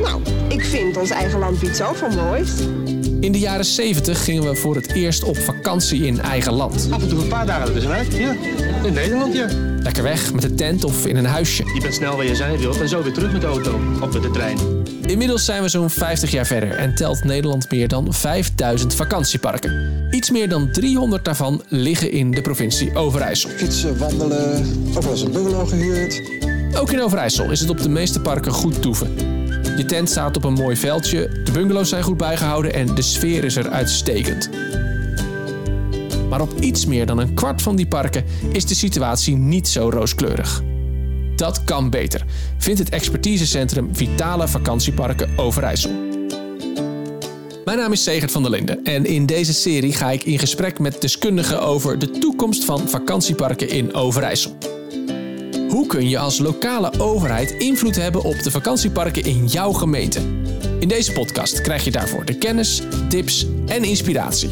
Nou, ik vind ons eigen land iets zoveel moois. In de jaren 70 gingen we voor het eerst op vakantie in eigen land. Af en toe een paar dagen ertussenuit, ja. In Nederland, ja. Lekker weg met de tent of in een huisje. Je bent snel waar je zijn wilt en zo weer terug met de auto. Of met de trein. Inmiddels zijn we zo'n 50 jaar verder en telt Nederland meer dan 5000 vakantieparken. Iets meer dan 300 daarvan liggen in de provincie Overijssel. Fietsen, wandelen, ook wel eens een bungalow gehuurd. Ook in Overijssel is het op de meeste parken goed toeven. Je tent staat op een mooi veldje, de bungalows zijn goed bijgehouden en de sfeer is er uitstekend. Maar op iets meer dan een kwart van die parken is de situatie niet zo rooskleurig. Dat kan beter, vindt het expertisecentrum Vitale Vakantieparken Overijssel. Mijn naam is Segert van der Linden en in deze serie ga ik in gesprek met deskundigen over de toekomst van vakantieparken in Overijssel. Hoe kun je als lokale overheid invloed hebben op de vakantieparken in jouw gemeente? In deze podcast krijg je daarvoor de kennis, tips en inspiratie.